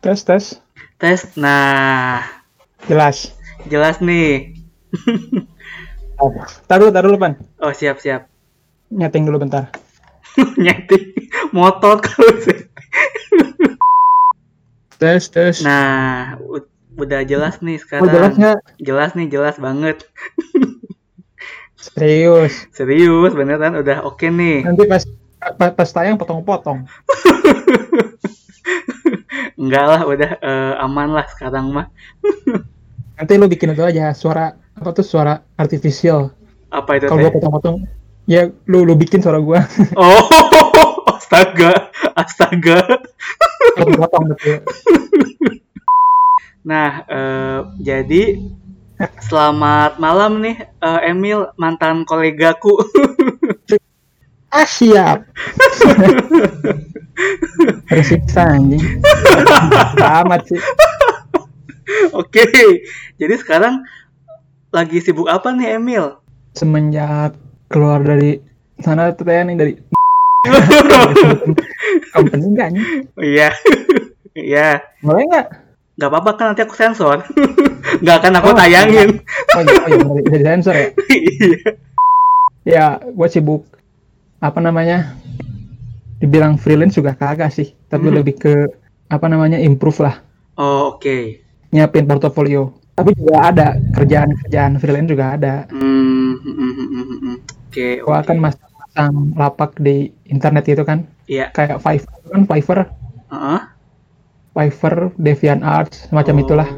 Tes tes. Tes. Nah, Jelas. jelas nih. Taruh taruh dulu pan. Oh, siap-siap. Nyeting dulu bentar. Nyeting motor kalau sih. Tes tes. Nah, udah jelas nih oh sekarang. jelas nggak? Jelas nih, jelas banget. Serius. Serius, beneran udah oke nih. Nanti pas pas, pas tayang potong-potong. Enggak lah, udah eh, aman lah sekarang mah. Nanti lu bikin itu aja suara apa tuh suara artificial. Apa itu Kalau gua potong-potong, ya lu lu bikin suara gua Oh, astaga, astaga. gitu. Nah, eh, jadi selamat malam nih eh, Emil mantan kolegaku. Ah siap. Tersiksa anjing. Amat sih. Oke, jadi sekarang lagi sibuk apa nih Emil? Semenjak keluar dari sana tuh nih dari company enggak nih? Oh, Iya, iya. Boleh nggak? Gak apa-apa kan nanti aku sensor. Gak akan aku Oh, tayangin. Oh iya, oh iya bisa disensor ya? Iya. Ya, gue sibuk apa namanya? Dibilang freelance juga kagak sih, tapi Hmm. lebih ke apa namanya improve lah, Oh, oke. nyiapin portofolio. Tapi juga ada kerjaan-kerjaan freelance juga ada. Hmm, hmm, hmm, hmm, hmm, hmm. Oke, oke. akan masang lapak di internet gitu kan, Iya. kayak Fiverr kan, Fiverr, Heeh. Fiverr, DeviantArt, semacam Oh, itulah.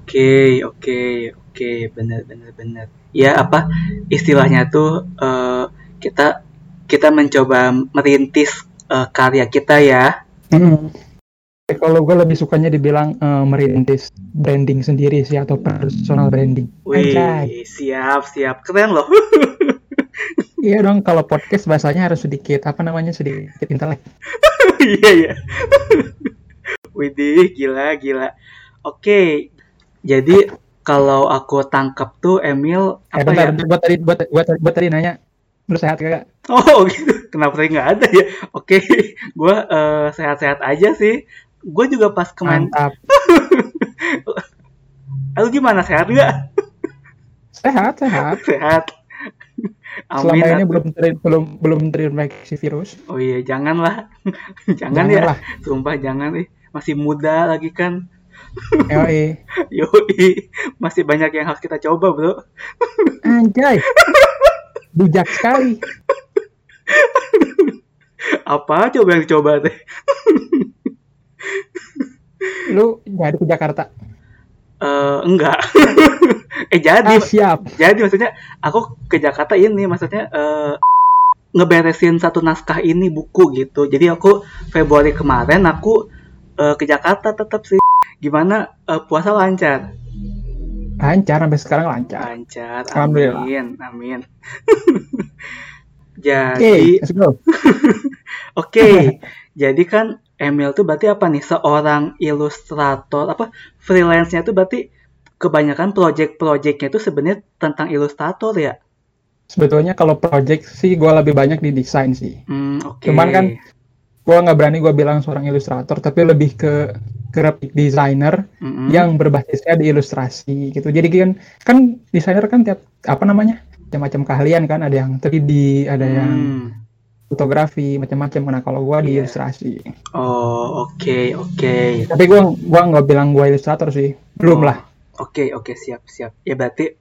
Oke, oke, oke, bener, bener, bener. Ya apa istilahnya tuh eh, kita kita mencoba merintis eh, karya kita ya. Hmm. Kalau gue lebih sukanya dibilang eh, merintis branding sendiri sih atau personal branding. Wih, Anjay. siap, siap, keren loh. Iya dong, kalau podcast bahasanya harus sedikit apa namanya sedikit intelek. Iya, iya. Widih, gila, gila. Oke, jadi kalau aku tangkap tuh Emil Eh apa bentar, ya? bentar, gua tadi gua, gua, gua tadi nanya, lu sehat kagak? Oh gitu, kenapa tadi nggak ada ya? Oke, gue eh, sehat-sehat aja sih. Gue juga pas kemarin, Mantap. lu gimana sehat nggak? Sehat, sehat. Sehat. Selama Amin. ini belum ter, belum belum terinfeksi virus. Oh iya, janganlah, jangan ya. Janganlah. Sumpah jangan nih, masih muda lagi kan. Yoi. Yoi, masih banyak yang harus kita coba bro. Anjay. Bijak sekali. Apa coba yang dicoba teh? Lu jadi ke Jakarta. Eh enggak. eh jadi, Ah, siap. jadi maksudnya aku ke Jakarta ini maksudnya eh ngeberesin satu naskah ini buku gitu. Jadi aku Februari kemarin aku eh, ke Jakarta tetap sih. Gimana eh, puasa lancar? Lancar sampai sekarang lancar. Lancar. Alhamdulillah. Amin. Amin. Oke, Jadi let's go. Oke, jadi kan Emil tuh berarti apa nih? Seorang ilustrator, apa freelance-nya tuh berarti kebanyakan project-projectnya tuh sebenarnya tentang ilustrator ya? Sebetulnya kalau project sih gue lebih banyak di desain sih. Hmm, oke. Cuman kan gue nggak berani gue bilang seorang ilustrator, tapi lebih ke graphic designer Mm-mm. yang berbasisnya di ilustrasi gitu. Jadi kan kan desainer kan tiap apa namanya macam-macam keahlian kan ada yang 3D, ada yang Hmm. fotografi, macam-macam. Nah kalau gue di Iya. ilustrasi. Oh, oke, oke. Tapi gue gua nggak bilang gue ilustrator sih, belum Oh, lah. Oke, oke, siap, siap. Ya berarti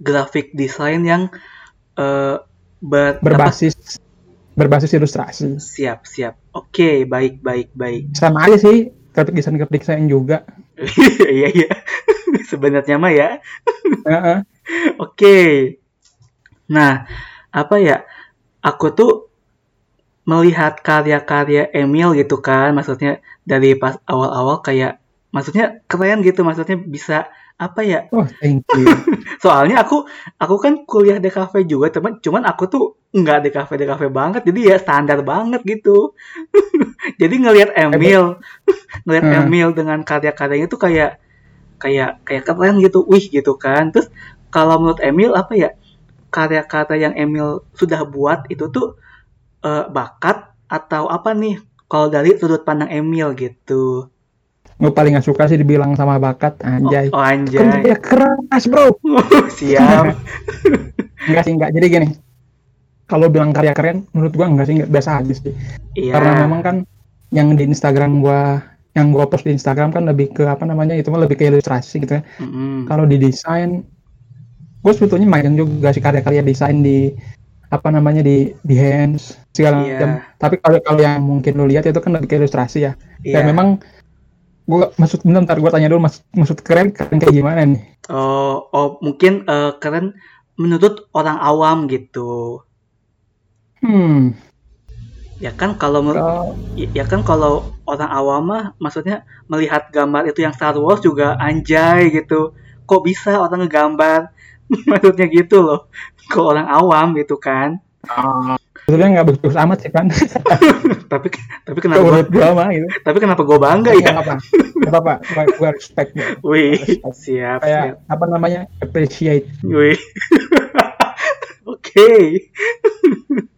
graphic design yang eh ber- apa? Berbasis berbasis ilustrasi. Siap, siap. Oke, baik, baik, baik. Sama aja sih graphic design graphic design juga. Iya, iya. Sebenarnya mah ya. Heeh. Oke. Nah, apa ya? Aku tuh melihat karya-karya Emil gitu kan, maksudnya dari pas awal-awal kayak maksudnya keren gitu, maksudnya bisa apa ya? Oh, thank you. Soalnya aku aku kan kuliah di kafe juga, teman, cuman aku tuh nggak di kafe di kafe banget, jadi ya standar banget gitu. jadi ngelihat Emil, ngelihat Hmm. Emil dengan karya-karyanya tuh kayak kayak kayak keren gitu, wih gitu kan. Terus kalau menurut Emil apa ya? Karya-karya yang Emil sudah buat itu tuh eh, bakat atau apa nih? Kalau dari sudut pandang Emil gitu. Gue paling gak suka sih dibilang sama bakat anjay Oh, oh anjay. kerja keras bro Siap. enggak sih enggak jadi gini kalau bilang karya keren menurut gua enggak sih enggak biasa aja sih Iya. karena memang kan yang di Instagram gua yang gua post di Instagram kan lebih ke apa namanya itu mah lebih ke ilustrasi gitu ya Mm-mm. kalau di desain gue sebetulnya main juga sih karya-karya desain di apa namanya di hands segala Iya. macam tapi kalau kalau yang mungkin lu lihat itu kan lebih ke ilustrasi ya Iya. dan memang gua maksud bentar, ntar gue tanya dulu mas, maksud keren keren kayak gimana nih Oh, oh mungkin eh, keren menurut orang awam gitu. hmm Ya kan kalau kalau- ya kan kalau orang awam mah maksudnya melihat gambar itu yang Star Wars juga anjay gitu. Kok bisa orang ngegambar? maksudnya gitu loh. Ke orang awam gitu kan. Sebetulnya nggak bagus amat sih kan tapi tapi kenapa gua, mah gitu tapi kenapa gue bangga ya? apa nggak apa apa gue respect gua. Wih, siap, siap. kayak apa namanya appreciate Wih. Oke.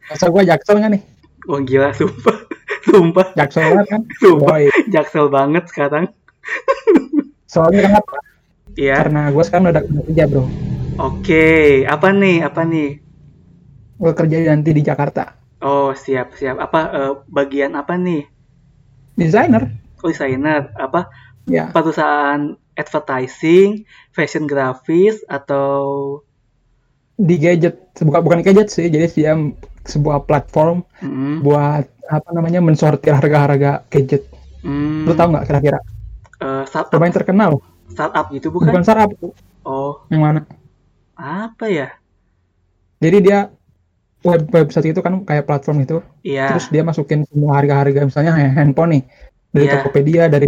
masa gue jaksel nggak nih Wah gila, sumpah. Sumpah, jaksel banget kan sumpah. Boy. Jaksel banget sekarang. soalnya kenapa Iya. karena gue sekarang udah kerja bro Oke, apa nih? Apa nih? Gue kerja nanti di Jakarta. Oh, siap, siap. Apa eh, bagian apa nih? desainer. Oh, desainer. Apa? Ya. Perusahaan advertising, fashion grafis atau? Di gadget. Bukan bukan gadget sih. Jadi dia sebuah platform Mm, buat apa namanya mensortir harga-harga gadget. Mm, lu tahu nggak kira-kira? Eh, startup, lumayan terkenal. Startup gitu bukan, bukan? startup. Oh, yang mana? Apa ya? jadi dia web website itu kan kayak platform itu Iya. terus dia masukin semua harga-harga misalnya handphone nih dari Iya. Tokopedia dari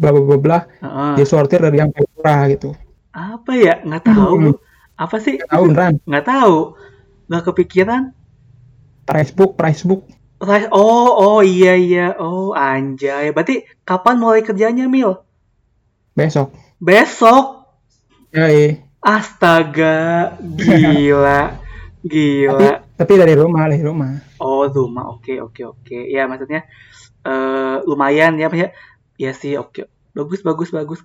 bla bla bla bla Heeh. dia sortir dari yang paling murah gitu Apa ya? Nggak tahu. Hmm. Apa sih? tahu beneran Nggak tahu. Nggak kepikiran. price book price book. Oh, oh iya iya. Oh, anjay. Berarti kapan mulai kerjanya, Mil? besok Besok. iya. Astaga, gila. Gila. tapi dari rumah dari rumah Oh, rumah. Oke, oke, oke. Ya, maksudnya eh lumayan ya, maksudnya. Ya sih, oke. Bagus, bagus, bagus.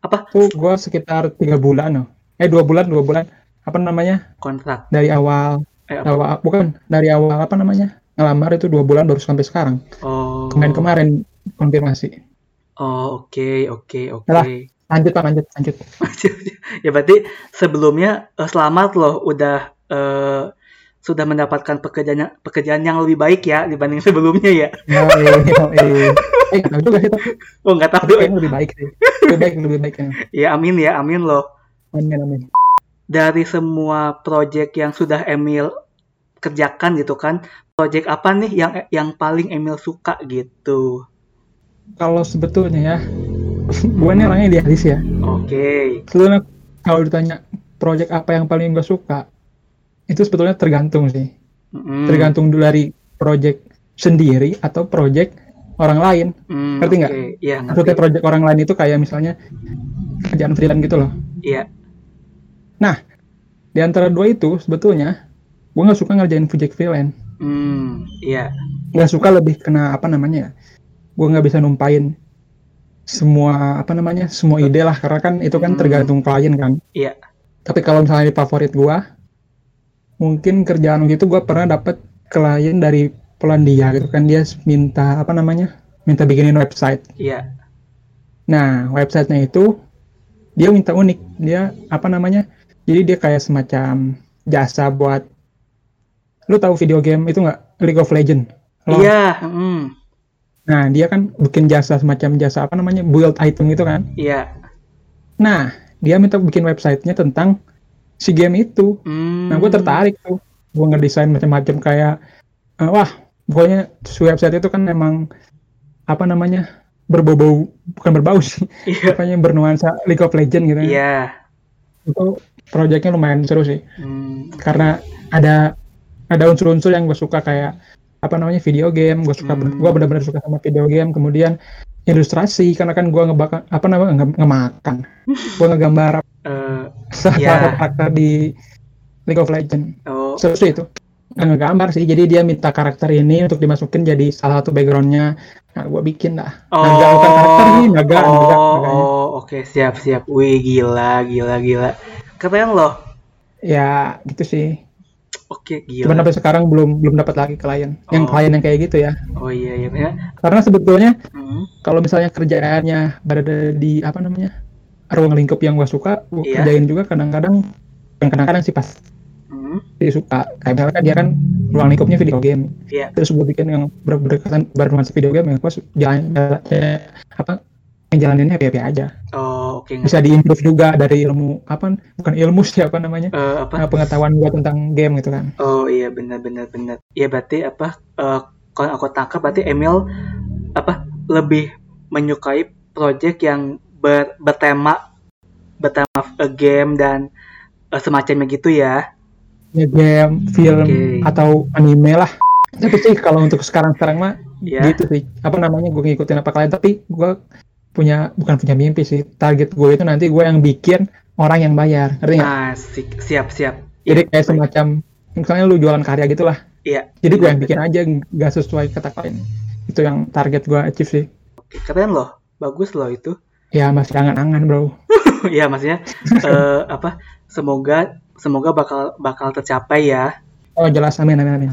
Apa tuh gue sekitar tiga bulan loh eh dua bulan dua bulan apa namanya kontrak? dari awal Eh, apa? awal bukan dari awal apa namanya ngelamar itu dua bulan baru sampai sekarang Oh. kemarin kemarin konfirmasi Oh, oke, oke, oke. Yalah. lanjut pak lanjut lanjut ya berarti sebelumnya eh, selamat loh udah eh, sudah mendapatkan pekerjaan pekerjaan yang lebih baik ya dibanding sebelumnya ya. ya iya iya eh tahu juga sih Oh nggak tahu. tapi kayaknya lebih baik sih lebih baik lebih baik ya Ya amin ya amin loh. amin amin Dari semua project yang sudah Emil kerjakan gitu kan, project apa nih yang yang paling Emil suka gitu? kalau sebetulnya ya gue ini orangnya idealis ya Oke. sebetulnya kalau ditanya project apa yang paling gue suka itu sebetulnya tergantung sih Mm, tergantung dulu dari project sendiri atau project orang lain mm, ngerti nggak? oke. Iya maksudnya ngerti. project orang lain itu kayak misalnya kerjaan freelance gitu loh Iya. di antara dua itu sebetulnya gue nggak suka ngerjain project freelance Hmm, iya. nggak suka lebih kena apa namanya gue nggak bisa numpain semua apa namanya semua ide lah karena kan itu kan Hmm. tergantung klien kan Iya. tapi kalau misalnya di favorit gue mungkin kerjaan gitu gue pernah dapat klien dari Polandia gitu kan dia minta apa namanya minta bikinin website Iya. nah websitenya itu dia minta unik dia apa namanya jadi dia kayak semacam jasa buat lu tahu video game itu nggak League of Legend. Iya, mm, Nah, dia kan bikin jasa semacam jasa apa namanya build item gitu kan. iya. Nah, dia minta bikin websitenya tentang si game itu. Hmm. Nah, gue tertarik tuh. Gue ngedesain macam-macam kayak, eh, wah, pokoknya si website itu kan emang apa namanya berbau-bau, bukan berbau sih, Iya. pokoknya bernuansa League of Legend gitu. ya. Iya. Itu proyeknya lumayan seru sih, Hmm, karena ada ada unsur-unsur yang gue suka kayak apa namanya video game, gue suka, Hmm. gue benar-benar suka sama video game. Kemudian ilustrasi, karena kan gue ngebakar apa namanya nge- ngemakan, gue ngegambar eh, salah Ya. satu karakter di League of Legends. oh, sih itu. ngegambar sih jadi dia minta karakter ini untuk dimasukin jadi salah satu backgroundnya nah gue bikin dah naga bukan karakter nih naga oh, naga oh, oke siap siap. Wih gila gila gila. Keren loh. ya gitu sih Oke cuman gila. sampai sekarang belum belum dapat lagi klien yang Oh. klien yang kayak gitu ya Oh iya iya ya. karena sebetulnya Hmm, kalau misalnya kerjaannya berada di apa namanya ruang lingkup yang gue suka gue Iya. kerjain juga kadang-kadang kadang-kadang sih pas hmm, dia suka kayak misalnya kan dia kan ruang lingkupnya video game Iya. terus gue bikin yang ber- berdekatan bernuansa video game ya gue jalan jalan- apa yang jalaninnya happy happy aja Oh oke. bisa diimprove juga dari ilmu apa bukan ilmu sih apa namanya Eh, apa? eh, pengetahuan gue tentang game gitu kan Oh iya benar benar benar. Iya berarti apa? eh, kalau aku tangkap berarti Emil apa lebih menyukai project yang ber, bertema bertema eh, game dan eh, semacamnya gitu ya. ya game film Oke. atau anime lah tapi sih kalau untuk sekarang sekarang mah Ya. gitu sih apa namanya gue ngikutin apa kalian tapi gue punya bukan punya mimpi sih target gue itu nanti gue yang bikin orang yang bayar ngerti nggak si- siap siap. jadi Iya, kayak semacam misalnya lu jualan karya gitulah Iya. jadi gue yang Benar, bikin aja nggak sesuai kata kalian itu yang target gue achieve sih Oke, keren loh. Bagus loh itu. ya masih angan-angan bro Iya maksudnya eh, apa? Semoga semoga bakal bakal tercapai ya. oh jelas amin amin amin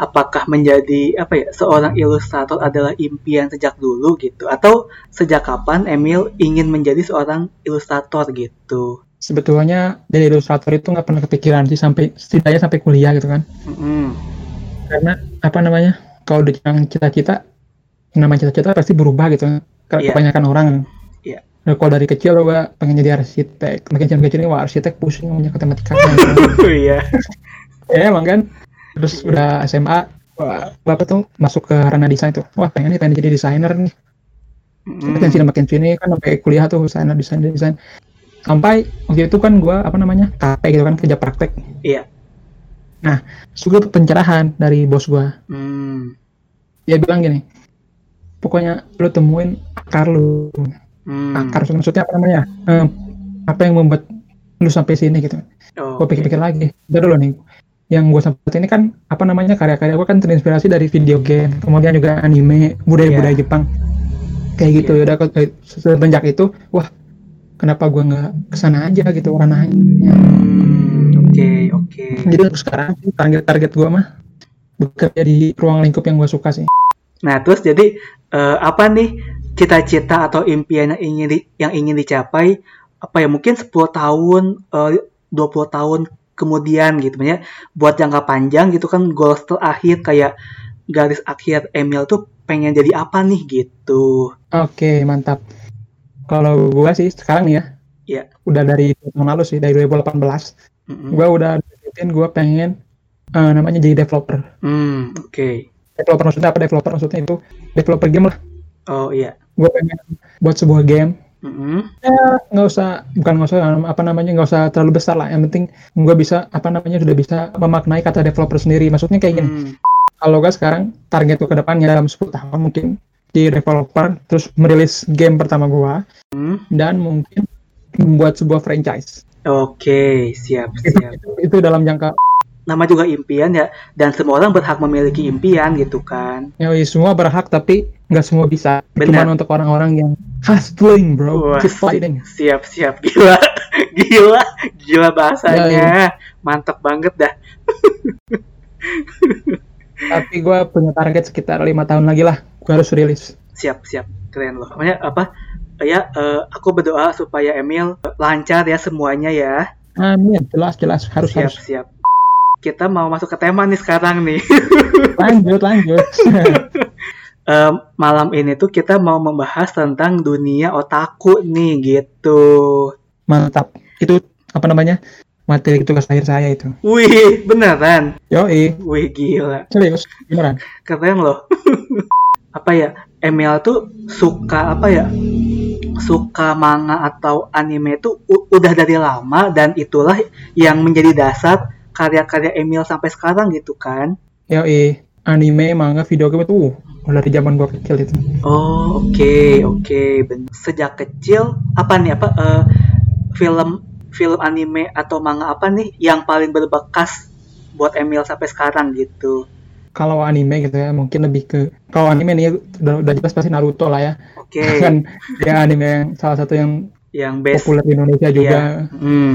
apakah menjadi apa ya seorang ilustrator adalah impian sejak dulu gitu atau sejak kapan Emil ingin menjadi seorang ilustrator gitu sebetulnya jadi ilustrator itu nggak pernah kepikiran sih sampai setidaknya sampai kuliah gitu kan Mm-mm. karena apa namanya kalau udah yang cita-cita namanya cita-cita pasti berubah gitu Ke- Iya. kebanyakan orang Iya. Nah, kalau dari kecil gue pengen jadi arsitek makin kecil kecil ini wah arsitek pusing banyak matematika gitu. iya ya emang kan terus udah SMA wah, bapak tuh masuk ke ranah desain tuh. Wah pengen nih pengen jadi desainer nih. Mm-mm. makin sini makin sini kan sampai kuliah tuh desainer desain desain. Sampai waktu itu kan gua apa namanya KP gitu kan kerja praktek. Iya. terus gua dapet pencerahan dari bos gua. Hmm. dia bilang gini pokoknya lu temuin akar lu. Hmm. akar maksudnya apa namanya Eh, apa yang membuat lu sampai sini gitu. Oh, gue pikir-pikir lagi udah dulu nih yang gue sempat ini kan apa namanya karya-karya gue kan terinspirasi dari video game kemudian juga anime budaya-budaya Iya. Jepang. Kayak gitu ya udah ke- semenjak itu wah kenapa gue nggak ke sana aja gitu ranahnya Oke oke. jadi sekarang sih, target-target gue mah bekerja di ruang lingkup yang gue suka sih. Nah terus jadi eh, apa nih cita-cita atau impian yang ingin di- yang ingin dicapai? Apa ya mungkin 10 tahun eh, 20 tahun kemudian gitu ya buat jangka panjang gitu kan goals terakhir kayak garis akhir Emil tuh pengen jadi apa nih gitu. oke mantap kalau gue sih sekarang nih ya Iya. udah dari tahun lalu sih dari 2018 Mm-mm. gue udah deketin gue pengen eh, namanya jadi developer Hmm, oke. developer maksudnya apa developer maksudnya itu developer game lah Oh iya. gue pengen buat sebuah game Mm-mm. ya nggak usah bukan nggak usah apa namanya nggak usah terlalu besar lah yang penting gue bisa apa namanya sudah bisa memaknai kata developer sendiri maksudnya kayak gini Hmm, kalau gue sekarang target gue ke depannya dalam 10 tahun mungkin di developer terus merilis game pertama gue hmm. dan mungkin membuat sebuah franchise Oke, siap itu, siap. itu, itu dalam jangka Nama juga impian ya, dan semua orang berhak memiliki impian gitu kan. ya semua berhak tapi nggak semua bisa cuman untuk orang-orang yang hustling bro Wah, keep fighting Siap, siap. Gila. Gila. Gila bahasanya. Mantap banget dah. tapi gue punya target sekitar lima tahun lagi lah gue harus rilis Siap, siap. Keren loh. Makanya apa? Ya, eh, aku berdoa supaya Emil lancar ya semuanya ya. amin jelas jelas harus siap, harus siap. Kita mau masuk ke tema nih sekarang nih. lanjut lanjut Eh, malam ini tuh kita mau membahas tentang dunia otaku nih gitu. mantap itu apa namanya materi tugas akhir saya itu Wih, beneran. yoi Wih, gila. serius beneran Keren loh. apa ya? Emil tuh suka apa ya? Suka manga atau anime tuh u- udah dari lama dan itulah yang menjadi dasar karya-karya Emil sampai sekarang gitu kan. yoi anime manga video game itu uh, udah dari zaman gua kecil itu Oh, oke, oke. Ben- Sejak kecil apa nih apa eh, film film anime atau manga apa nih yang paling berbekas buat Emil sampai sekarang gitu. Kalau anime gitu ya, mungkin lebih ke kalau anime nih udah, udah jelas pasti Naruto lah ya. Oke. Kan dia anime yang salah satu yang Yang best. populer di Indonesia juga. Hmm.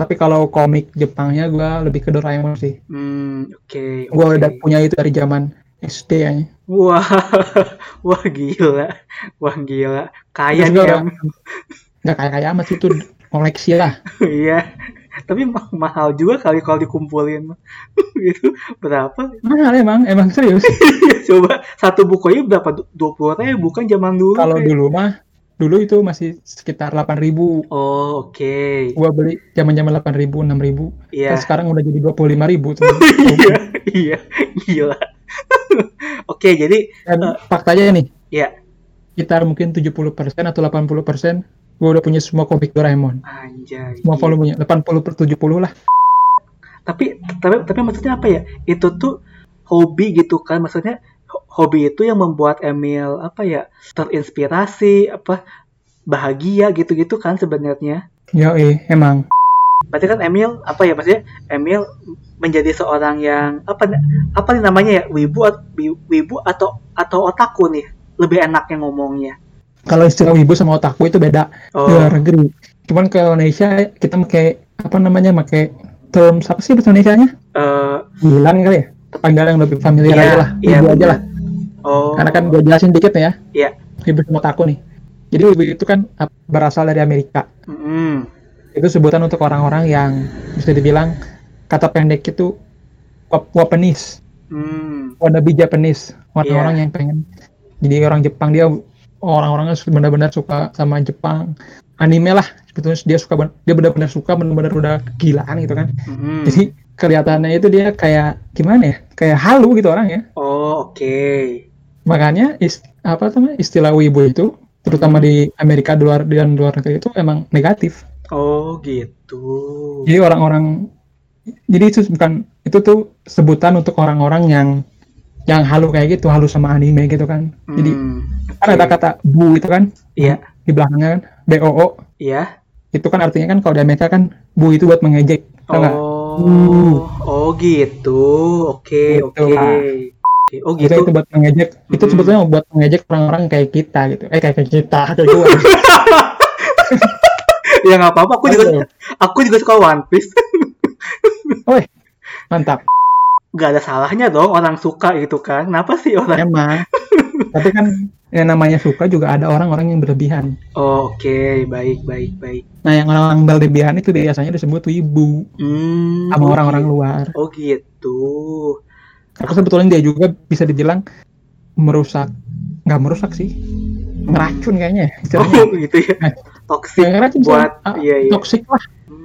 Tapi kalau komik Jepangnya gua lebih ke Doraemon sih. Hmm, oke. Gua oke. udah punya itu dari zaman SD ya. Wah, wah gila, wah gila, kaya Terus nih gua Em. nggak kayak kayak amat itu koleksi lah. Iya, tapi ma- mahal juga kali kalau dikumpulin. itu berapa? Mahal emang, emang serius. Coba satu bukunya berapa? Dua puluh ribu kan zaman dulu. Kalau dulu mah, dulu itu masih sekitar 8.000 Oh, oke. Gua beli zaman-zaman 8.000, 6.000 Iya. Terus sekarang udah jadi 25.000 tuh. Iya, iya, gila. Oke, jadi Dan Eh. faktanya nih, ya sekitar mungkin 70% atau 80% gue udah punya semua komik Doraemon. anjay. Semua volumenya, 80 per 70 lah. tapi tapi tapi maksudnya apa ya itu tuh hobi gitu kan maksudnya hobi itu yang membuat Emil apa ya terinspirasi apa bahagia gitu-gitu kan sebenarnya Ya emang. berarti kan Emil apa ya maksudnya Emil menjadi seorang yang apa apa nih namanya ya wibu wibu atau atau otaku nih lebih enaknya ngomongnya Kalau istilah wibu sama otaku itu beda di oh luar negeri. Cuman ke Indonesia kita pakai apa namanya pakai term apa sih bahasa Indonesia-nya? eh, Bilang kali ya. Panggil yang lebih familiar Iya, aja lah. iya, Wibu aja lah. oh Karena kan gue jelasin dikit ya. Iya. Wibu sama otaku nih. Jadi wibu itu kan berasal dari Amerika. mm, itu sebutan untuk orang-orang yang bisa dibilang kata pendek itu wap- Wapenis, mm, wannabe Japanese, orang-orang Iya. yang pengen jadi orang Jepang dia orang-orangnya benar-benar suka sama Jepang anime lah sebetulnya dia suka dia benar-benar suka benar-benar udah kegilaan gitu kan mm. jadi kelihatannya itu dia kayak gimana ya? Kayak halu gitu orang ya. Oh oke. Makanya is- apa namanya istilah wibu itu terutama di Amerika di luar dan luar negeri itu emang negatif. Oh gitu. Jadi orang-orang jadi itu bukan itu tuh sebutan untuk orang-orang yang yang halu kayak gitu, halu sama anime gitu kan. Jadi Hmm, kan ada kata bu itu kan Iya, di belakangnya kan BOO iya. itu kan artinya kan kalau di Amerika kan bu itu buat mengejek, tau nggak? Oh, oh gitu. Oke, Gitu oke. Oke, Oh Itu, gitu. itu buat mengejek. Itu Hmm. sebetulnya buat mengejek orang-orang kayak kita gitu. Eh kayak kayak kita kayak gue. Ya nggak apa-apa. Aku juga, Aduh. aku juga suka One Piece. Mantap. Gak ada salahnya dong orang suka gitu kan. Kenapa sih orang? Emang. Tapi kan yang namanya suka juga ada orang-orang yang berlebihan. Oh, oke. Baik, baik, baik. Nah, yang orang-orang berlebihan itu biasanya disebut wibu Hmm, sama orang-orang gitu. luar. Oh gitu. Karena sebetulnya dia juga bisa dibilang merusak, nggak merusak sih, ngeracun kayaknya. ya, istilahnya. Oh gitu ya. Nah, sih, buat ah, iya iya. toxic lah.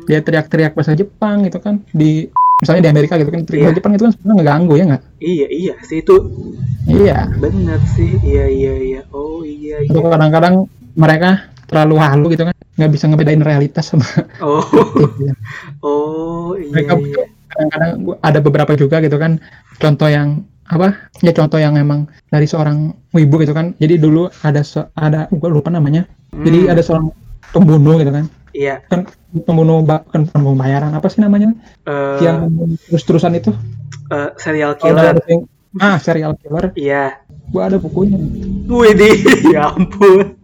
Dia teriak-teriak bahasa Jepang gitu kan di misalnya di Amerika gitu kan bahasa Iya. Jepang itu kan sebenarnya ngeganggu ya nggak? Iya iya sih itu Iya. bener sih. Iya iya iya. Oh iya iya. Kadang-kadang mereka terlalu halu gitu kan, nggak bisa ngebedain realitas sama Oh gitu. oh iya Mereka iya. kadang-kadang ada beberapa juga gitu kan contoh yang apa ya contoh yang emang dari seorang wibu gitu kan jadi dulu ada se- ada gue lupa namanya jadi Hmm, ada seorang pembunuh gitu kan Iya. kan pembunuh ba- kan pembunuh bayaran apa sih namanya eh, yang terus-terusan itu eh, serial udah killer. yang- ah serial killer Iya. gua ada bukunya Widih, ya ampun.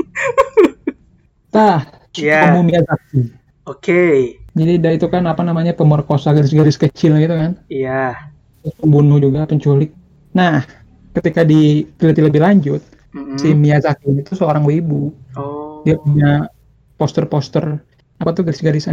tah. Tomo Miyazaki Oke. jadi dia itu kan apa namanya pemerkosa garis-garis kecil gitu kan Iya. Pembunuh juga penculik nah ketika diteliti lebih lanjut Mm-mm. si Miyazaki itu seorang wibu Oh. dia punya poster-poster apa tuh garis-garis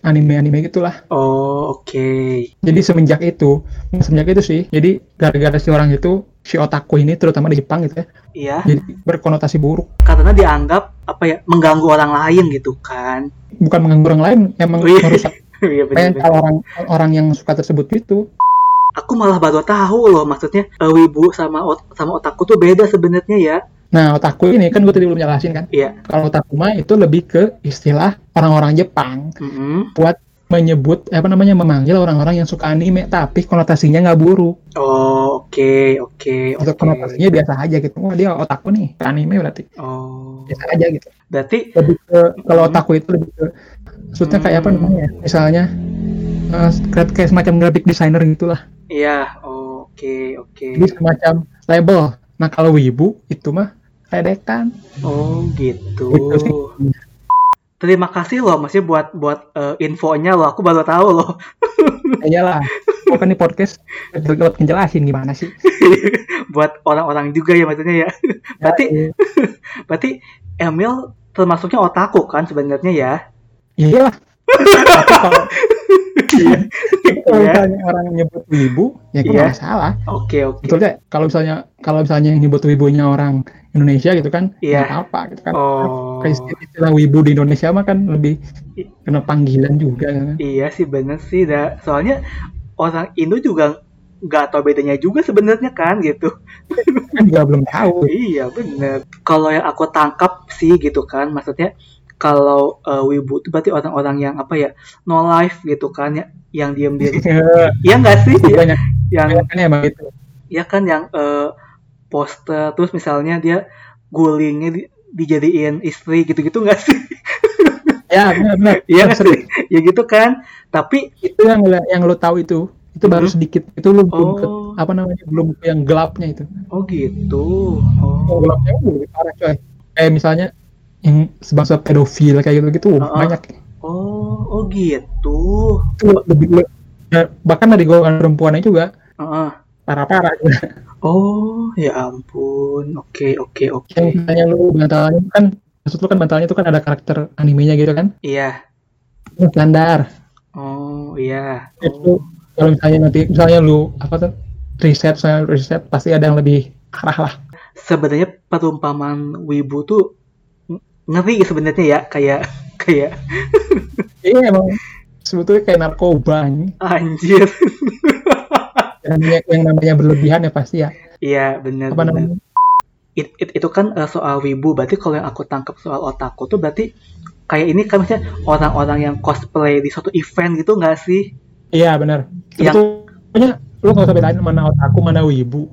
anime anime gitulah Oh, oke. jadi semenjak itu semenjak itu sih jadi gara-gara si orang itu si otaku ini terutama di Jepang gitu ya Iya, jadi berkonotasi buruk karena dianggap apa ya mengganggu orang lain gitu kan. bukan mengganggu orang lain emang merusak Iya kalau orang orang yang suka tersebut itu Aku malah baru tahu loh maksudnya eh, wibu sama ot- sama otaku tuh beda sebenarnya ya. Nah otaku ini kan gue tadi belum jelasin kan Iya. kalau otaku mah itu lebih ke istilah orang-orang Jepang Mm-mm. buat menyebut apa namanya memanggil orang-orang yang suka anime tapi konotasinya nggak buruk Oh, oke, oke, untuk oke. konotasinya biasa aja gitu oh dia otaku nih anime berarti Oh. biasa aja gitu Berarti lebih ke kalau Hmm. otaku itu lebih ke maksudnya kayak apa Hmm. namanya ya? misalnya eh, kayak semacam graphic designer gitulah. Iya, oke, oke. Jadi semacam label. Nah kalau wibu itu mah ledekan. Oh, gitu. Gitu. Terima kasih loh, masih buat buat eh, infonya loh. Aku baru tahu loh. Iyalah. Bukan di podcast buat ngejelasin gimana sih. buat orang-orang juga ya maksudnya ya. Berarti Ya, berarti Emil termasuknya otaku kan sebenarnya ya? Iyalah. Iya. kalau Iya. misalnya orang nyebut wibu, ya Iya. nggak masalah. Oke, oke. Betul deh. Kalau misalnya kalau misalnya yang nyebut wibunya orang Indonesia gitu kan, Iya. nggak apa-apa gitu kan. Oh. Kayak istilah, wibu di Indonesia mah kan lebih kena panggilan juga kan. Iya sih bener sih, dah. Soalnya orang Indo juga nggak tahu bedanya juga sebenarnya kan gitu. Kan juga belum tahu. Iya bener. Kalau yang aku tangkap sih gitu kan, maksudnya kalau eh, wibu itu berarti orang-orang yang apa ya no life gitu kan ya, yang diam diam. Iya nggak sih? Ya, banyak yang kan emang itu. ya kan yang eh, poster terus misalnya dia gulingnya di- dijadiin istri gitu-gitu nggak sih? Ya benar. Iya? Ya gitu kan. Tapi Itu yang yang lo tahu itu. Itu baru Mhm. sedikit. Itu lo belum ke, Oh. apa namanya belum ke yang gelapnya itu. oh gitu. Yang Oh. gelapnya itu lebih parah coy. Kayak misalnya yang sebangsa pedofil kayak gitu gitu Heeh. banyak. Oh, oh gitu. Itu lebih le- ya, bahkan dari golongan perempuannya juga Heeh. parah-parah. Oh, ya ampun. Oke, oke, oke. Yang misalnya lu bantalnya kan maksud lu kan bantalnya itu kan ada karakter animenya gitu kan. Iya. Itu standar. Oh, iya. Itu kalau misalnya nanti misalnya lu apa tuh riset saya riset pasti ada yang lebih parah lah. Sebenarnya perumpamaan wibu tuh ng- ngeri sebenarnya ya, kayak kayak Iya emang sebetulnya kayak narkoba ini. anjir. Yang, namanya- yang namanya berlebihan ya pasti ya. Iya, benar Apa benar. namanya? It- it- itu kan eh, soal wibu. Berarti kalau yang aku tangkap soal otaku tuh berarti kayak ini kan misalnya orang-orang yang cosplay di suatu event gitu nggak sih? Iya benar. Yang- Sebetulnya lu nggak usah bedain mana otaku mana wibu.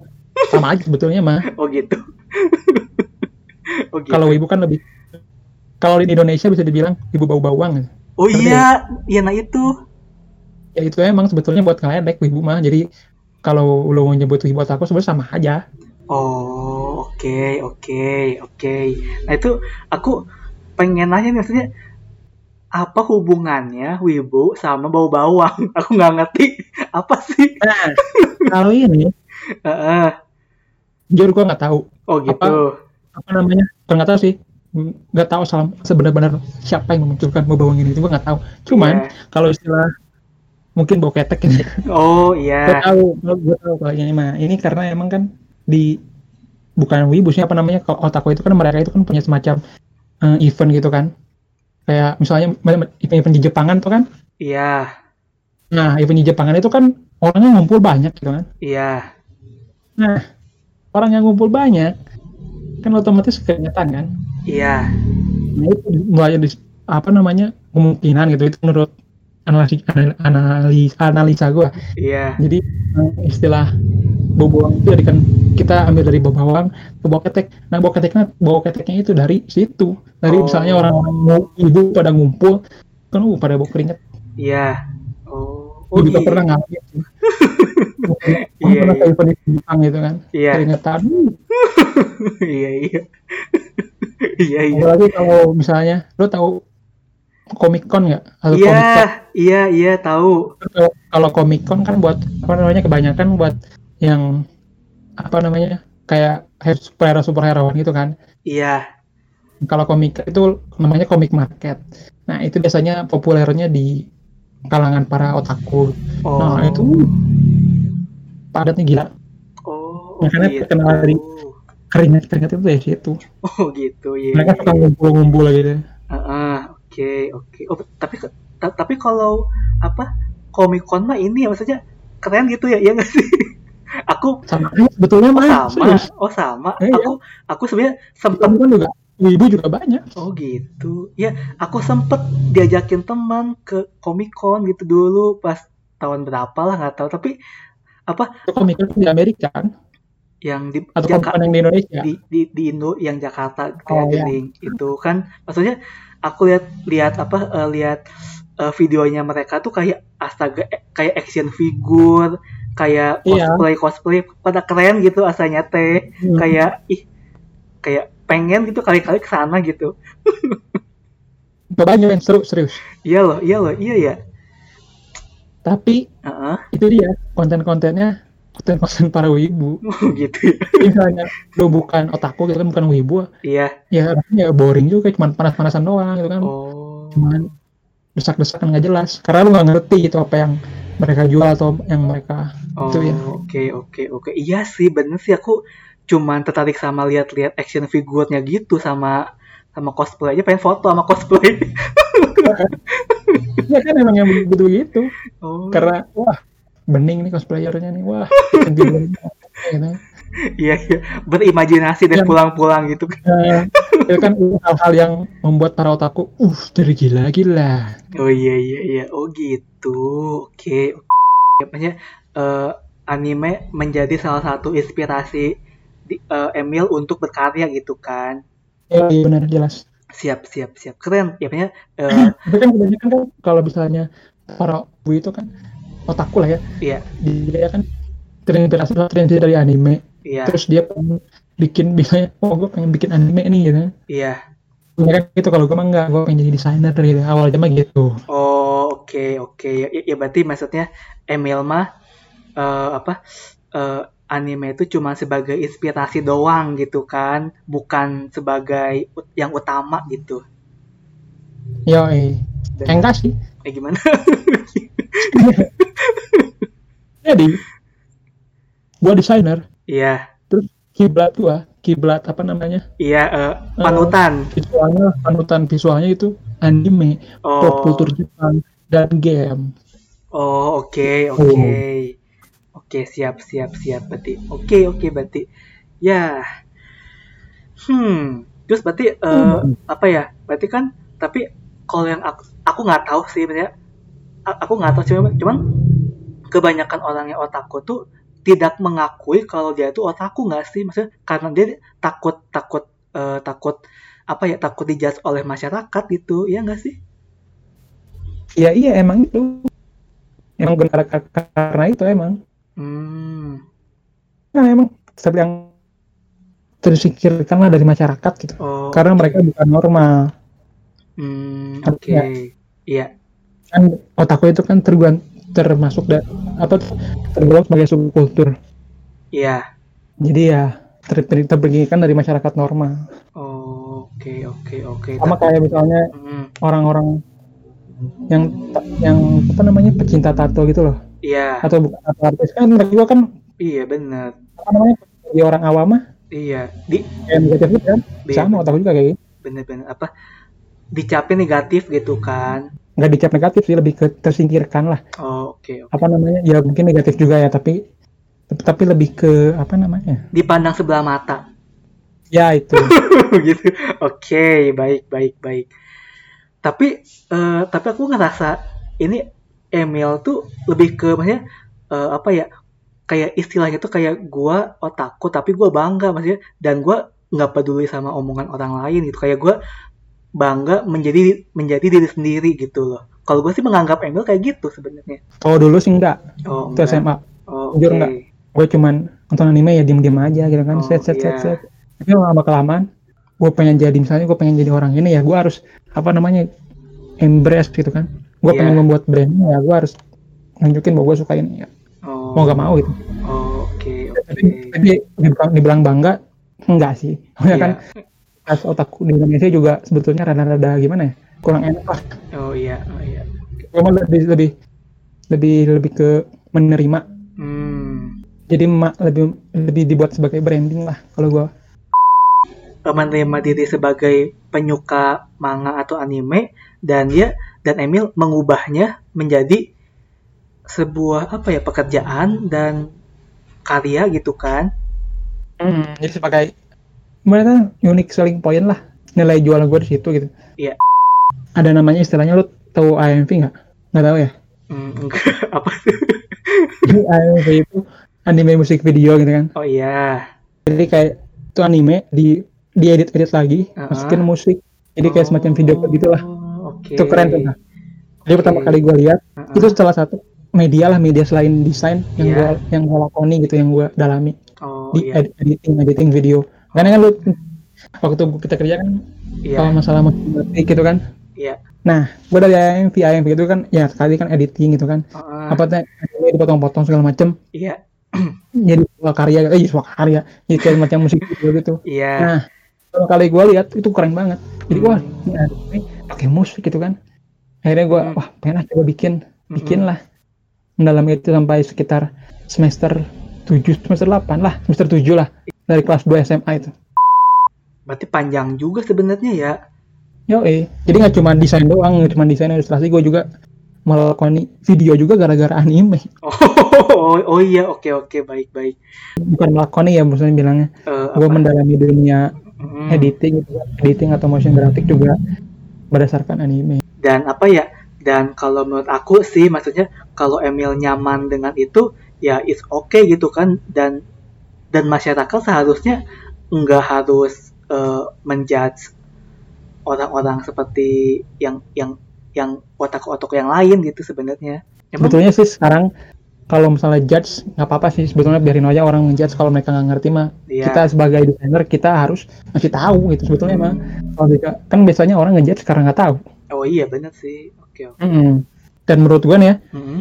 Sama aja sebetulnya mah. Oh gitu. oh gitu. Kalau wibu kan lebih kalau di Indonesia bisa dibilang ibu bau bawang. oh ngerti iya, iya nah itu. Ya itu emang sebetulnya buat ngeledek wibu mah. Jadi kalau lu mau nyebut wibu otaku sebenarnya sama aja. Oh, oke, oke, oke. Nah itu aku pengen nanya nih maksudnya apa hubungannya wibu sama bau bawang? Aku nggak ngerti apa sih. Nah, kalau ini Heeh. jujur gua nggak tahu oh gitu. apa namanya ternyata sih nggak tahu salam sebenar-benar siapa yang memunculkan bau bawang ini itu gua nggak tahu cuman Iya. kalau istilah mungkin bau ketek ini Oh gue iya. tahu gue tahu kalau ini mah. Ini karena emang kan di bukan wibu sih apa namanya kalau otaku itu kan mereka itu kan punya semacam eh, event gitu kan. Kayak misalnya event di Jepangan tuh kan. Iya, nah event di Jepangan itu kan orangnya ngumpul banyak gitu kan. Iya. nah orang yang ngumpul banyak kan otomatis keringetan kan. Iya. Nah itu mulai di, apa namanya kemungkinan gitu. Itu menurut analisa analisa, analisa gue. Iya. Jadi eh, istilah bawang itu dari kan kita ambil dari bawang ke ketek. Nah bau keteknya bau keteknya itu dari situ. Dari Oh. misalnya mau ibu pada ngumpul kan uh, pada bau keringet. Iya. Oh, Gue oh juga iya. pernah ngalamin. Iya, pernah iya. event di Jepang gitu kan. Iya. Keringetan. Iya, iya. Iya, iya. Apalagi kalau misalnya lo tahu Comic Con nggak? Iya, iya, iya, tahu. kalau kalau Comic Con kan buat apa namanya kebanyakan buat yang apa namanya kayak he- superhero superhero gitu kan Iya. kalau komik itu namanya komik market nah itu biasanya populernya di kalangan para otaku Oh. nah itu padatnya gila Oh, Makanya gitu. terkenal dari- keringat keringat itu dari situ Oh, gitu. Iya. mereka iya, suka iya. ngumpul-ngumpul gitu Heeh, oke, oke. Oh, tapi ta- tapi kalau apa? Comic Con mah ini ya maksudnya keren gitu ya, iya nggak sih? aku sama aja sebetulnya oh, mah sama, serius. oh sama. Iya. Aku aku sebenarnya sempet Con juga ibu juga banyak Oh gitu. Ya, aku sempet diajakin teman ke Comic Con gitu dulu pas tahun berapa lah nggak tahu. Tapi apa Comic Con di Amerika kan yang di atau Comic Jaka- Con yang di Indonesia di, di di Indo yang Jakarta Oh, iya. gathering itu kan maksudnya aku lihat lihat apa eh, lihat eh, videonya mereka tuh kayak astaga eh, kayak action figure kayak Iya. cosplay cosplay pada keren gitu asanya teh Hmm. kayak ih kayak pengen gitu kali-kali ke sana gitu banyak yang seru serius iya loh iya loh iya ya tapi Heeh. itu dia konten-kontennya konten-konten para wibu gitu ya. misalnya lo bukan otaku gitu kan bukan wibu iya ya rasanya boring juga cuma panas-panasan doang gitu kan oh cuman desak-desakan nggak jelas karena lu nggak ngerti gitu apa yang mereka jual atau yang mereka Oh, Itu ya. oke oke oke. Iya sih, bener sih aku cuman tertarik sama lihat-lihat action figurnya gitu sama sama cosplay aja pengen foto sama cosplay. ya kan emang yang begitu begitu oh. karena wah bening nih cosplayernya nih wah gitu. Iya iya, berimajinasi dan Yang- pulang-pulang gitu. Nah, itu kan hal-hal yang membuat para otaku uh jadi gila-gila Oh iya iya iya. Oh gitu. Oke. oke. Makanya eh, anime menjadi salah satu inspirasi di, eh, Emil untuk berkarya gitu kan. ya iya benar jelas Siap siap siap. Keren. Ya makanya eh, tapi kan kebanyakan kan kalau misalnya para wibu itu kan otaku lah ya. Iya. Dia kan terinspirasi terinspirasi dari anime. Iya. Terus dia pengen bikin misalnya oh gue pengen bikin anime nih gitu. Iya. ya kan gitu kalau gue mah enggak gue pengen jadi desainer gitu awalnya mah gitu. Oh oke oke. Ya, ya berarti maksudnya Emil mah eh, apa eh, anime itu cuma sebagai inspirasi doang gitu kan, bukan sebagai ut- yang utama gitu. ya eh enggak sih. Eh gimana? jadi gue desainer. Iya. Terus kiblat gua kiblat apa namanya? Iya eh, panutan. visualnya panutan visualnya itu anime pop Oh kultur Jepang dan game. Oh oke oke. Oke siap siap siap. Berarti oke oke berarti. Ya. Hmm. Terus berarti eh, Hmm. apa ya? Berarti kan tapi kalau yang aku aku nggak tahu sih sebenarnya aku nggak tahu cuman, cuman kebanyakan orang yang otaku tuh tidak mengakui kalau dia itu otaku nggak sih? Maksudnya karena dia takut takut eh, takut apa ya takut dijudge oleh masyarakat gitu. Ya nggak sih? Ya iya emang itu. Emang benar karena itu emang. Hmm. Nah emang seperti yang tersingkirkan lah dari masyarakat gitu. Oh. Karena mereka bukan normal. Hmm oke. Ya. iya kan otaku itu kan terguan termasuk da, apa tergolong sebagai subkultur. Iya. Jadi ya ter, ter, terpinggirkan dari masyarakat normal. Oke oke oke. Sama Tapi- kayak misalnya hmm, orang-orang yang ta- yang apa namanya pecinta tato gitu loh. Iya. Atau bukan tato artis kan mereka juga kan iya benar apa namanya di orang awam mah. Iya. Di kayak negatif kan. Iya. sama otaku juga kayak gitu. Bener-bener apa? Dicapin negatif gitu kan nggak dicap negatif sih lebih ke tersingkirkan lah. Oh oke oke. Apa namanya? Ya mungkin negatif juga ya tapi tapi lebih ke apa namanya? Dipandang sebelah mata. Ya itu. Gitu. Oke baik baik baik. Tapi eh, tapi aku ngerasa ini Emil tuh lebih ke maksudnya eh, apa ya kayak istilahnya tuh kayak gua otakku tapi gua bangga maksudnya dan gua nggak peduli sama omongan orang lain gitu. Kayak gua bangga menjadi menjadi diri sendiri gitu loh. Kalau gue sih menganggap Emil kayak gitu sebenarnya. Kalau dulu sih enggak. Oh itu SMA oh, Jujur oke. nggak? gue cuman nonton anime ya diem-diem aja gitu kan. Oh, set set set iya. set. Tapi lama kelamaan gue pengen jadi misalnya gue pengen jadi orang ini ya gue harus apa namanya embrace gitu kan. Gue Iya. pengen membuat brand ya gue harus nunjukin bahwa gue suka ini ya. Oh. Mau nggak mau gitu. Oh, oke oke. tapi, tapi dibilang, dibilang bangga enggak sih. Maksudnya Iya. kan pas otakku di Indonesia juga sebetulnya rada-rada gimana ya? Kurang enak lah. Oh iya oh iya. Gue mah lebih lebih lebih lebih ke menerima. Hmm. Jadi mak lebih lebih dibuat sebagai branding lah kalau gue menerima diri sebagai penyuka manga atau anime dan dia dan Emil mengubahnya menjadi sebuah apa ya pekerjaan dan karya gitu kan? Hmm, jadi sebagai gimana unique selling point lah nilai jual gue di situ gitu. Iya. Ada namanya istilahnya lu tahu IMV nggak? Nggak tahu ya? enggak apa tuh Jadi IMV itu anime musik video gitu kan. oh iya Jadi kayak itu anime di diedit edit lagi, Uh-uh. masukin musik. Jadi kayak semacam video gitu lah. Oh, oke Itu keren tuh. Nah. Jadi pertama kali gue lihat Heeh. itu salah satu media lah media selain desain yang Iya. gue yang gue lakoni gitu yang gue dalami Oh di iya. ed- editing editing video. Karena kan lu waktu kita kerja kan kalau Iya. masalah musik gitu kan. Iya. Nah, gue dari AMV AMV itu kan ya sekali kan editing gitu kan. Heeh. Apa tuh dipotong-potong segala macem Iya. jadi sebuah karya eh sebuah karya jadi kayak macam musik video gitu. Iya. Nah, pertama kali gue lihat itu keren banget. Jadi wah Hmm. ini anime pakai musik gitu kan. Akhirnya gue Hmm. wah pengen lah coba bikin bikin Mm-mm. lah mendalam itu sampai sekitar semester 7 semester 8 lah semester 7 lah dari kelas 2 SMA itu. Berarti panjang juga sebenarnya ya. yo eh jadi nggak cuma desain doang nggak cuma desain ilustrasi gue juga melakukan video juga gara-gara anime. Oh, oh, oh iya, oke oke baik baik. bukan melakukan ya maksudnya bilangnya. Eh, gue mendalami dunia Mm. editing editing atau motion graphic juga berdasarkan anime. Dan apa ya? Dan kalau menurut aku sih maksudnya kalau Emil nyaman dengan itu ya it's okay gitu kan. Dan dan masyarakat seharusnya nggak harus eh, menjudge orang-orang seperti yang yang yang otak-otak yang lain gitu sebenarnya. Sebetulnya sih sekarang kalau misalnya judge nggak apa-apa sih. Sebetulnya biarin aja orang ngejudge kalau mereka nggak ngerti mah. Iya. kita sebagai desainer kita harus ngasih tahu gitu sebetulnya mah. Kalau mereka kan biasanya orang ngejudge karena nggak tahu. Oh iya benar sih. Oke oke. Mm-mm. dan menurut gue nih ya Mm-mm.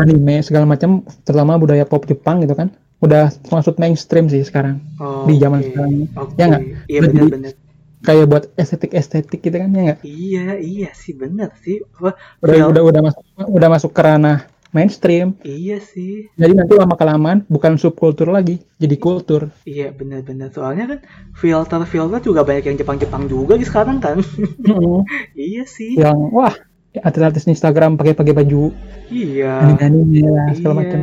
anime segala macam terutama budaya pop Jepang gitu kan udah maksud mainstream sih sekarang Oh, Di zaman oke. sekarang. Oke. Ya nggak? iya benar-benar kayak buat estetik estetik gitu kan ya nggak iya iya sih benar sih Apa, udah Feel- udah udah masuk udah masuk ke ranah mainstream iya sih jadi nanti lama kelamaan bukan subkultur lagi jadi kultur Iya benar-benar soalnya kan filter filter juga banyak yang Jepang-Jepang juga di sekarang kan. Mm-mm. iya sih. yang wah artis-artis Instagram pakai pakai baju Iya. anime lah segala Iya. macam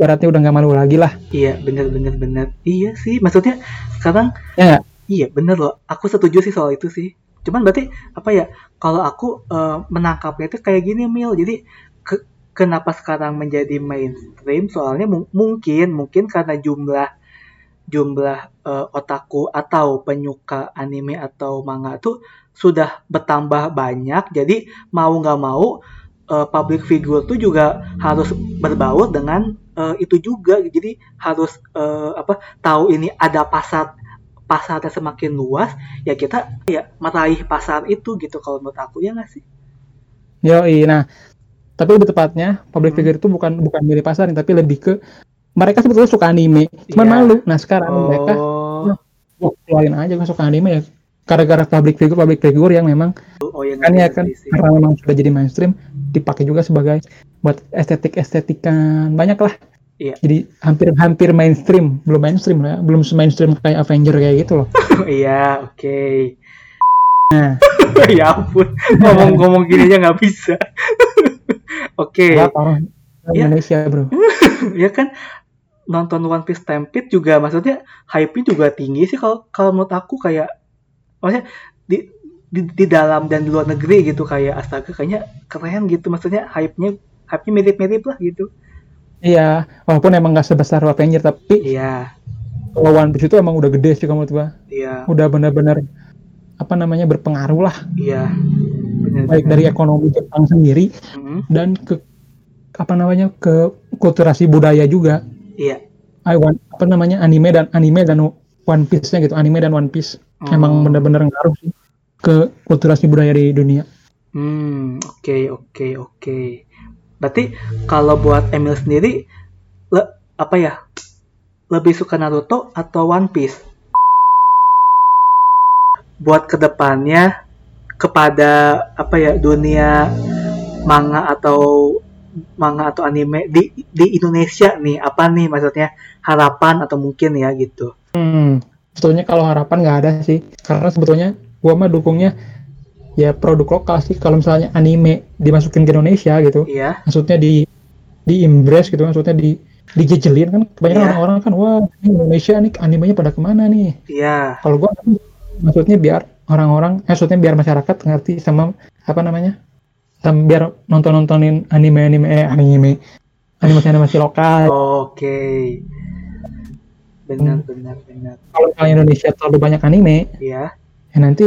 ibaratnya udah nggak malu lagi lah Iya benar-benar benar. Iya sih maksudnya sekarang ya iya benar loh. Aku setuju sih soal itu sih. Cuman berarti apa ya? Kalau aku eh, menangkapnya itu kayak gini Mil. Jadi ke- kenapa sekarang menjadi mainstream? Soalnya mung- mungkin mungkin karena jumlah jumlah eh, otaku atau penyuka anime atau manga tuh sudah bertambah banyak. Jadi mau nggak mau eh, public figure tuh juga harus berbaur dengan eh, itu juga. Jadi harus eh, apa tahu ini ada pasar pasarnya semakin luas ya kita ya meraih pasar itu gitu kalau menurut aku ya nggak sih Yoi, nah tapi lebih tepatnya public Hmm. figure itu bukan bukan milih pasarin tapi lebih ke mereka sebetulnya suka anime cuman Iya. malu nah sekarang mereka oh keluarin aja gue suka anime ya gara-gara public figure public figure yang memang oh ya kan ya kan sih. karena memang sudah jadi mainstream dipakai juga sebagai buat estetik estetikan banyak lah Iya. jadi hampir-hampir mainstream belum mainstream lah ya. belum mainstream kayak Avenger kayak gitu loh iya oke Nah. ya ampun ngomong-ngomong gini aja nggak bisa oke Buat orang Iya. Indonesia bro ya kan nonton One Piece Stampede juga maksudnya hype-nya juga tinggi sih kalau kalau menurut aku kayak maksudnya di, di di dalam dan di luar negeri gitu kayak astaga kayaknya keren gitu maksudnya hype-nya hype-nya mirip-mirip lah gitu iya walaupun emang gak sebesar Avenger tapi iya. kalau One Piece itu emang udah gede sih kamu tuh iya. Udah benar-benar apa namanya berpengaruh lah. Iya benar baik dari ekonomi Jepang sendiri Mhm. dan ke apa namanya ke kulturasi budaya juga. Iya. I want apa namanya anime dan anime dan One Piece-nya gitu. Anime dan One Piece emang Oh. benar-benar ngaruh sih ke kulturasi budaya di dunia. Hmm, oke oke oke. Berarti kalau buat Emil sendiri le- apa ya? Lebih suka Naruto atau One Piece? Buat ke depannya kepada apa ya dunia manga atau manga atau anime di di Indonesia nih apa nih maksudnya harapan atau mungkin ya gitu. Hmm, sebetulnya kalau harapan nggak ada sih, karena sebetulnya gua mah dukungnya ya produk lokal sih. Kalau misalnya anime dimasukin ke Indonesia gitu, Iya. maksudnya di di embrace gitu, maksudnya di dijejelin kan kebanyakan Iya. orang-orang kan wah ini Indonesia nih animenya pada ke mana nih? Iya. Kalau gua maksudnya biar orang-orang, eh, maksudnya biar masyarakat ngerti sama apa namanya, sama biar nonton-nontonin anime-anime eh, anime animasi-animasi lokal. Oke. Benar benar benar. Kalau misalnya Indonesia terlalu banyak anime, Iya. ya nanti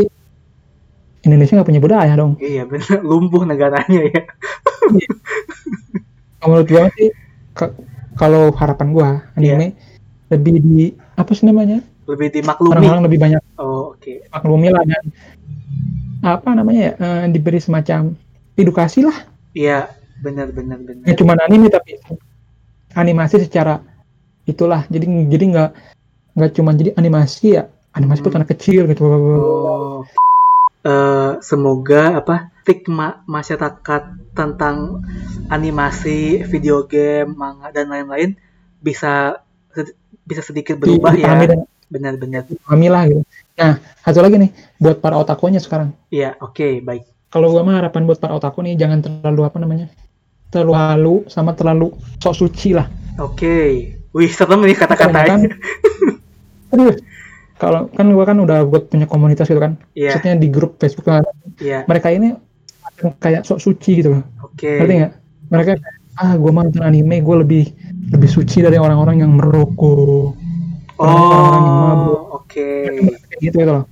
Indonesia nggak punya budaya dong. Iya benar lumpuh negaranya ya. Menurut gua sih kalau harapan gua anime lebih di apa sih namanya Lebih dimaklumi. orang-orang lebih banyak Oh oke. maklumi lah dan apa namanya ya eh, diberi semacam edukasi lah Iya benar benar benar. nggak cuma anime tapi animasi secara itulah jadi jadi nggak nggak cuma jadi animasi ya animasi Hmm. anak kecil gitu Oh. Eh, semoga apa stigma masyarakat tentang animasi, video game, manga dan lain-lain bisa bisa sedikit berubah ya. Benar-benar. lah gitu nah satu lagi nih buat para otakunya sekarang Iya, oke, baik. kalau gua mah harapan buat para otaku nih jangan terlalu apa namanya terlalu halu sama terlalu sok suci lah Oke. Wih, serem nih kata-katanya. Aduh, kalau kan gua kan udah buat punya komunitas gitu kan. Iya, maksudnya di grup Facebook kan. Iya. mereka ini kayak sok suci gitu loh. Oke. ngerti nggak? Mereka ah gue mah nonton anime gue lebih lebih suci dari orang-orang yang merokok. Orang-orang yang mabuk. Oh, oke. kayak gitu gitu loh.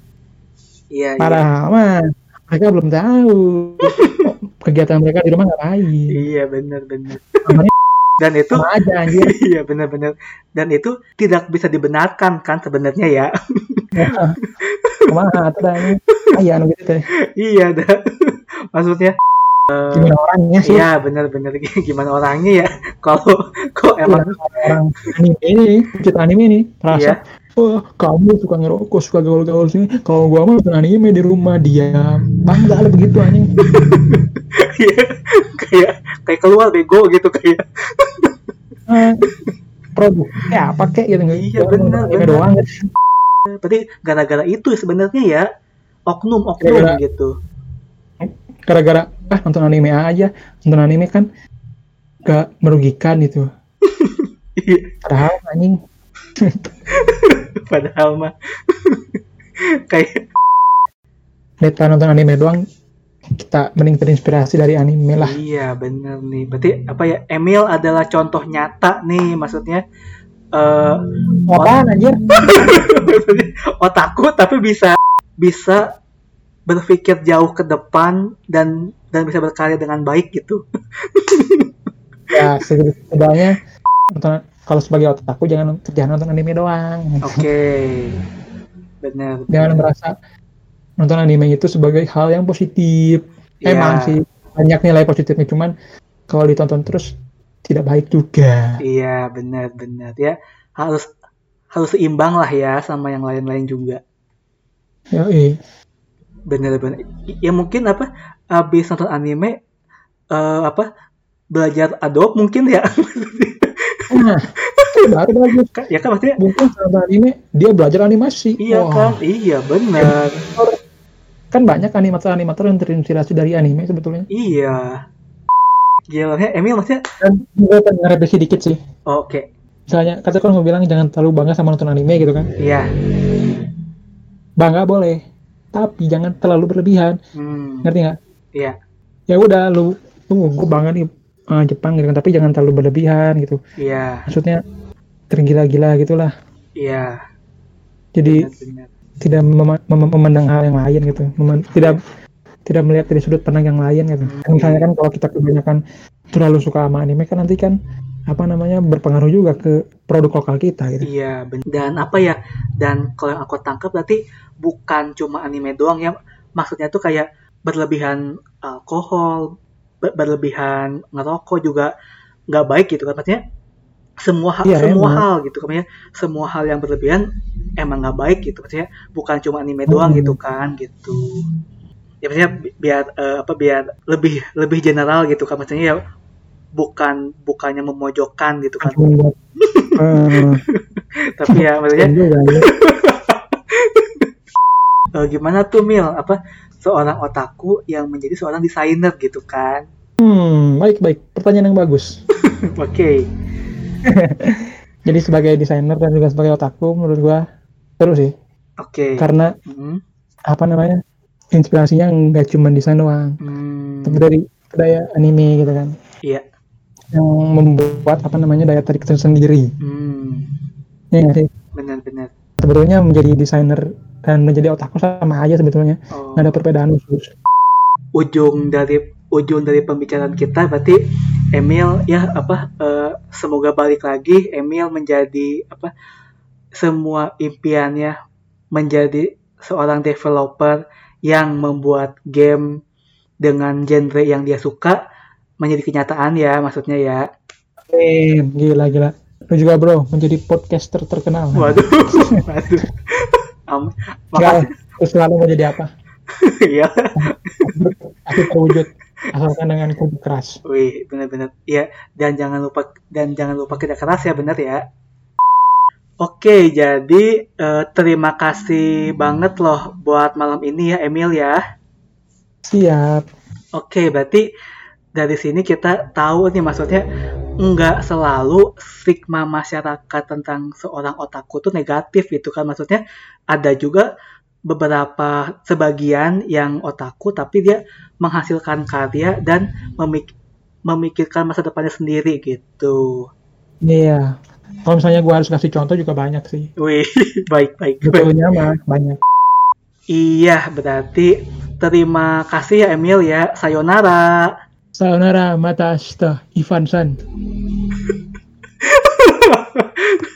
Iya, iya. padahal mah mereka belum tahu. Kegiatan mereka di rumah ngapain? Iya, benar-benar. namanya Dan itu sama aja anjir iya benar-benar. Dan itu tidak bisa dibenarkan kan sebenarnya ya. ke mana tuh ayah anu gitu iya, dah. Maksudnya gimana orangnya sih Iya benar-benar gimana orangnya ya kalau kok emang orang anime ini pencipta anime ini Iya. merasa oh kamu suka ngerokok suka gaul-gaul sini. Kalau gua mah nonton anime di rumah diam. Bangga lah begitu anjing. Iya, kayak kayak keluar bego gitu kayak. Ah, produk ya apa kek gitu nggak? Iya, benar, doang. Gitu. berarti gara-gara itu sebenarnya ya oknum oknum Gara-gara- gitu. Gara-gara ah nonton anime aja. Nonton anime kan gak merugikan itu. Iya, padahal anjing padahal mah. Kayak daripada nonton anime doang kita mending terinspirasi dari anime lah. Iya bener nih. Berarti apa ya? Emil adalah contoh nyata nih maksudnya eh apaan anjir. Maksudnya otakku tapi bisa bisa berpikir jauh ke depan dan dan bisa berkarya dengan baik gitu. Ya setidaknya nonton kalau sebagai otakku jangan jangan nonton anime doang. Oke. Benar jangan merasa nonton anime itu sebagai hal yang positif. Iya. emang sih banyak nilai positifnya cuman kalau ditonton terus tidak baik juga. Iya benar benar. Ya harus harus seimbang lah ya sama yang lain-lain juga. Ya eh. benar-benar ya mungkin apa habis nonton anime eh, apa belajar Adobe mungkin ya nah baru bagus ya kan maksudnya mungkin sama anime dia belajar animasi. Iya Wah, kan? Iya benar. Kan banyak animator-animator yang terinspirasi dari anime sebetulnya. Iya. Gila ya Emil maksudnya dan gue pengen ngerevisi dikit sih. Oke. Misalnya kata kan gue bilang jangan terlalu bangga sama nonton anime gitu kan. Iya. Bangga boleh tapi jangan terlalu berlebihan. Hmm. ngerti nggak? Iya. Ya udah lu lu gue bangga nih eh, Jepang gitu kan tapi jangan terlalu berlebihan gitu. Iya. Maksudnya tergila-gila gitulah. Iya. Jadi benar-benar tidak mem- mem- memandang hal yang lain gitu. Mem- tidak tidak melihat dari sudut pandang yang lain gitu. Hmm. Misalnya kan kalau kita kebanyakan terlalu suka sama anime kan nanti kan apa namanya berpengaruh juga ke produk lokal kita gitu. Iya, ben- dan apa ya? Dan kalau yang aku tangkap berarti bukan cuma anime doang ya. Maksudnya tuh kayak berlebihan alkohol, ber- berlebihan ngerokok juga nggak baik gitu kan. Maksudnya semua hal, Iya, semua emang. hal gitu kan. Maksudnya semua hal yang berlebihan emang nggak baik gitu. Maksudnya bukan cuma anime doang Hmm. gitu kan gitu. Ya maksudnya bi- biar eh, apa biar lebih lebih general gitu kan. Maksudnya ya bukan bukannya memojokkan gitu kan. Buat eh, Tapi ya maksudnya Eh, gimana tuh Mil? Apa seorang otaku yang menjadi seorang desainer gitu kan? Hmm baik baik. Pertanyaan yang bagus. Oke. Jadi sebagai desainer dan juga sebagai otaku menurut gua seru sih. Oke. Karena Hmm, apa namanya inspirasinya nggak cuma desain doang. Hmm, tapi dari daya anime gitu kan. Iya. Yang membuat apa namanya daya tarik tersendiri. Hmm, ya nggak sih? Benar-benar sebetulnya menjadi desainer dan menjadi otaku sama aja sebetulnya. Oh. nggak ada perbedaan khusus. Ujung dari ujung dari pembicaraan kita berarti Emil ya apa eh, semoga balik lagi Emil menjadi apa semua impiannya menjadi seorang developer yang membuat game dengan genre yang dia suka menjadi kenyataan ya maksudnya ya. Gila gila. Lu juga bro menjadi podcaster terkenal. Waduh waduh Am- Nggak, makasih lu selalu mau jadi apa ya pasti terwujud asalkan dengan kerja keras Wih, benar-benar. Iya, dan jangan lupa dan jangan lupa kerja keras ya, benar ya. Oke, jadi eh, terima kasih banget loh buat malam ini ya, Emil ya. siap Oke, berarti dari sini kita tahu nih maksudnya nggak selalu stigma masyarakat tentang seorang otaku tuh negatif gitu kan. Maksudnya ada juga beberapa sebagian yang otaku tapi dia menghasilkan karya dan memik- memikirkan masa depannya sendiri gitu. iya kalau misalnya gua harus kasih contoh juga banyak sih Wih, baik baik. baik. betulnya mah banyak Iya, berarti terima kasih ya Emil ya. Sayonara. Sayonara mata shita Ivan San.